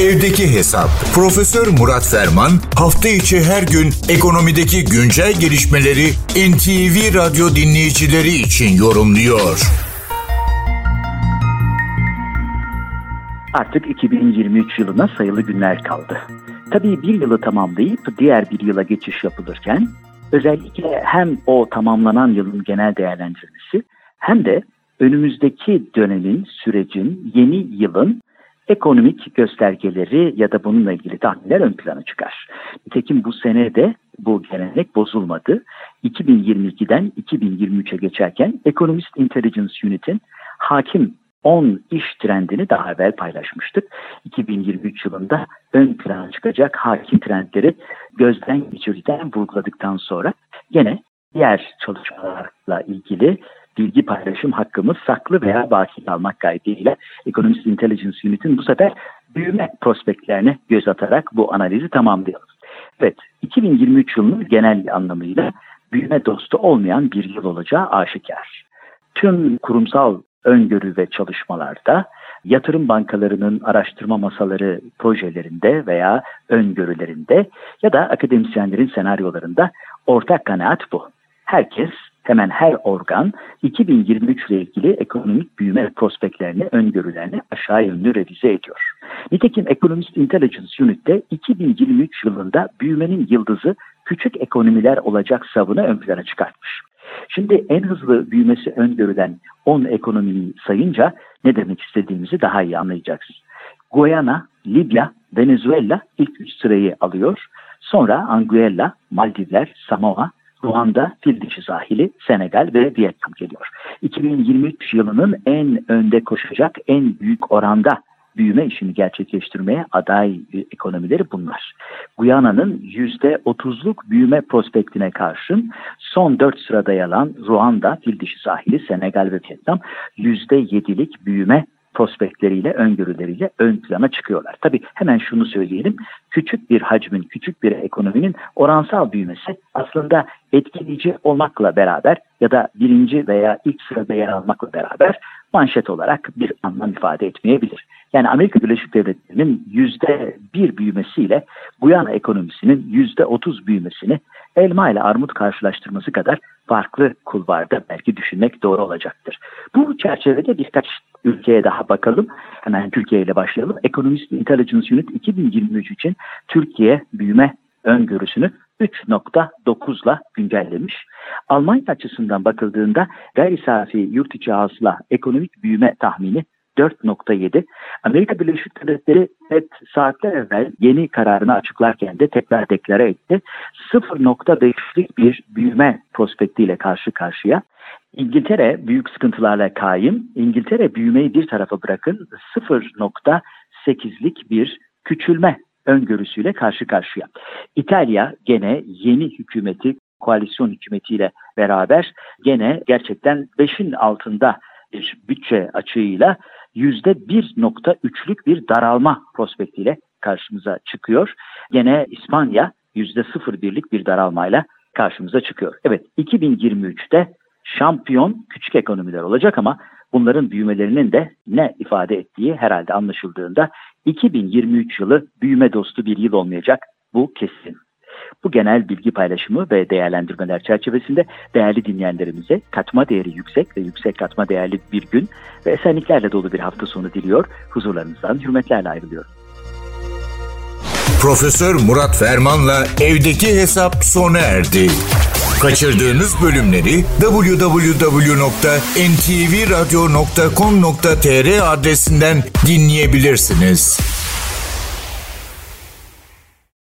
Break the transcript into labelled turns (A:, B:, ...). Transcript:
A: Evdeki Hesap. Profesör Murat Ferman hafta içi her gün ekonomideki güncel gelişmeleri NTV Radyo dinleyicileri için yorumluyor.
B: Artık 2023 yılına sayılı günler kaldı. Tabii bir yılı tamamlayıp diğer bir yıla geçiş yapılırken özellikle hem o tamamlanan yılın genel değerlendirmesi hem de önümüzdeki dönemin, sürecin, yeni yılın ekonomik göstergeleri ya da bununla ilgili tahminler ön plana çıkar. Nitekim bu sene de bu gelenek bozulmadı. 2022'den 2023'e geçerken Economist Intelligence Unit'in hakim 10 iş trendini daha evvel paylaşmıştık. 2023 yılında ön plana çıkacak hakim trendleri gözden geçirdikten vurguladıktan sonra gene diğer çalışmalarla ilgili bilgi paylaşım hakkımız saklı veya baki kalmak kaydıyla Economist Intelligence Unit'in bu sefer büyüme prospektlerine göz atarak bu analizi tamamlayalım. Evet, 2023 yılının genel anlamıyla büyüme dostu olmayan bir yıl olacağı aşikar. Tüm kurumsal öngörü ve çalışmalarda yatırım bankalarının araştırma masaları projelerinde veya öngörülerinde ya da akademisyenlerin senaryolarında ortak kanaat bu. Herkes hemen her organ 2023 ile ilgili ekonomik büyüme prospektlerini, öngörülerini aşağı yönlü revize ediyor. Nitekim Economist Intelligence Unit'te 2023 yılında büyümenin yıldızı küçük ekonomiler olacak savını ön plana çıkartmış. Şimdi en hızlı büyümesi öngörülen 10 ekonomiyi sayınca ne demek istediğimizi daha iyi anlayacaksınız. Guyana, Libya, Venezuela ilk üç sırayı alıyor. Sonra Anguilla, Maldivler, Samoa, Ruanda, Fil dişi sahili, Senegal ve Vietnam geliyor. 2023 yılının en önde koşacak, en büyük oranda büyüme işini gerçekleştirmeye aday ekonomileri bunlar. Guyana'nın %30'luk büyüme prospektine karşın son 4 sırada yer alan Ruanda, Fil dişi sahili, Senegal ve Vietnam %7'lik büyüme prospektleriyle, öngörüleriyle ön plana çıkıyorlar. Tabii hemen şunu söyleyelim. Küçük bir hacmin, küçük bir ekonominin oransal büyümesi aslında etkileyici olmakla beraber ya da birinci veya ilk sırada yer almakla beraber manşet olarak bir anlam ifade etmeyebilir. Yani Amerika Birleşik Devletleri'nin yüzde bir büyümesiyle Guyana ekonomisinin yüzde otuz büyümesini elma ile armut karşılaştırması kadar farklı kulvarda belki düşünmek doğru olacaktır. Bu çerçevede birkaç ülkeye daha bakalım. Hemen Türkiye ile başlayalım. Economist Intelligence Unit 2023 için Türkiye büyüme öngörüsünü 3.9'la güncellemiş. Almanya açısından bakıldığında gayri safi yurt içi hasıla ekonomik büyüme tahmini 4.7. Amerika Birleşik Devletleri FED saatler evvel yeni kararını açıklarken de tekrar deklare etti. 0.5'lik bir büyüme prospektiyle karşı karşıya. İngiltere büyük sıkıntılarla kaim. İngiltere büyümeyi bir tarafa bırakın 0.8'lik bir küçülme öngörüsüyle karşı karşıya. İtalya gene yeni hükümeti koalisyon hükümetiyle beraber gene gerçekten 5'in altında bir bütçe açığıyla %1.3'lük bir daralma prospektiyle karşımıza çıkıyor. Gene İspanya %0.1'lik bir daralmayla karşımıza çıkıyor. Evet 2023'te şampiyon küçük ekonomiler olacak ama bunların büyümelerinin de ne ifade ettiği herhalde anlaşıldığında 2023 yılı büyüme dostu bir yıl olmayacak bu kesin. Bu genel bilgi paylaşımı ve değerlendirmeler çerçevesinde değerli dinleyenlerimize katma değeri yüksek ve yüksek katma değerli bir gün ve esenliklerle dolu bir hafta sonu diliyor. Huzurlarınızdan hürmetlerle ayrılıyorum.
A: Profesör Murat Ferman'la evdeki hesap sona erdi. Kaçırdığınız bölümleri www.ntvradio.com.tr adresinden dinleyebilirsiniz.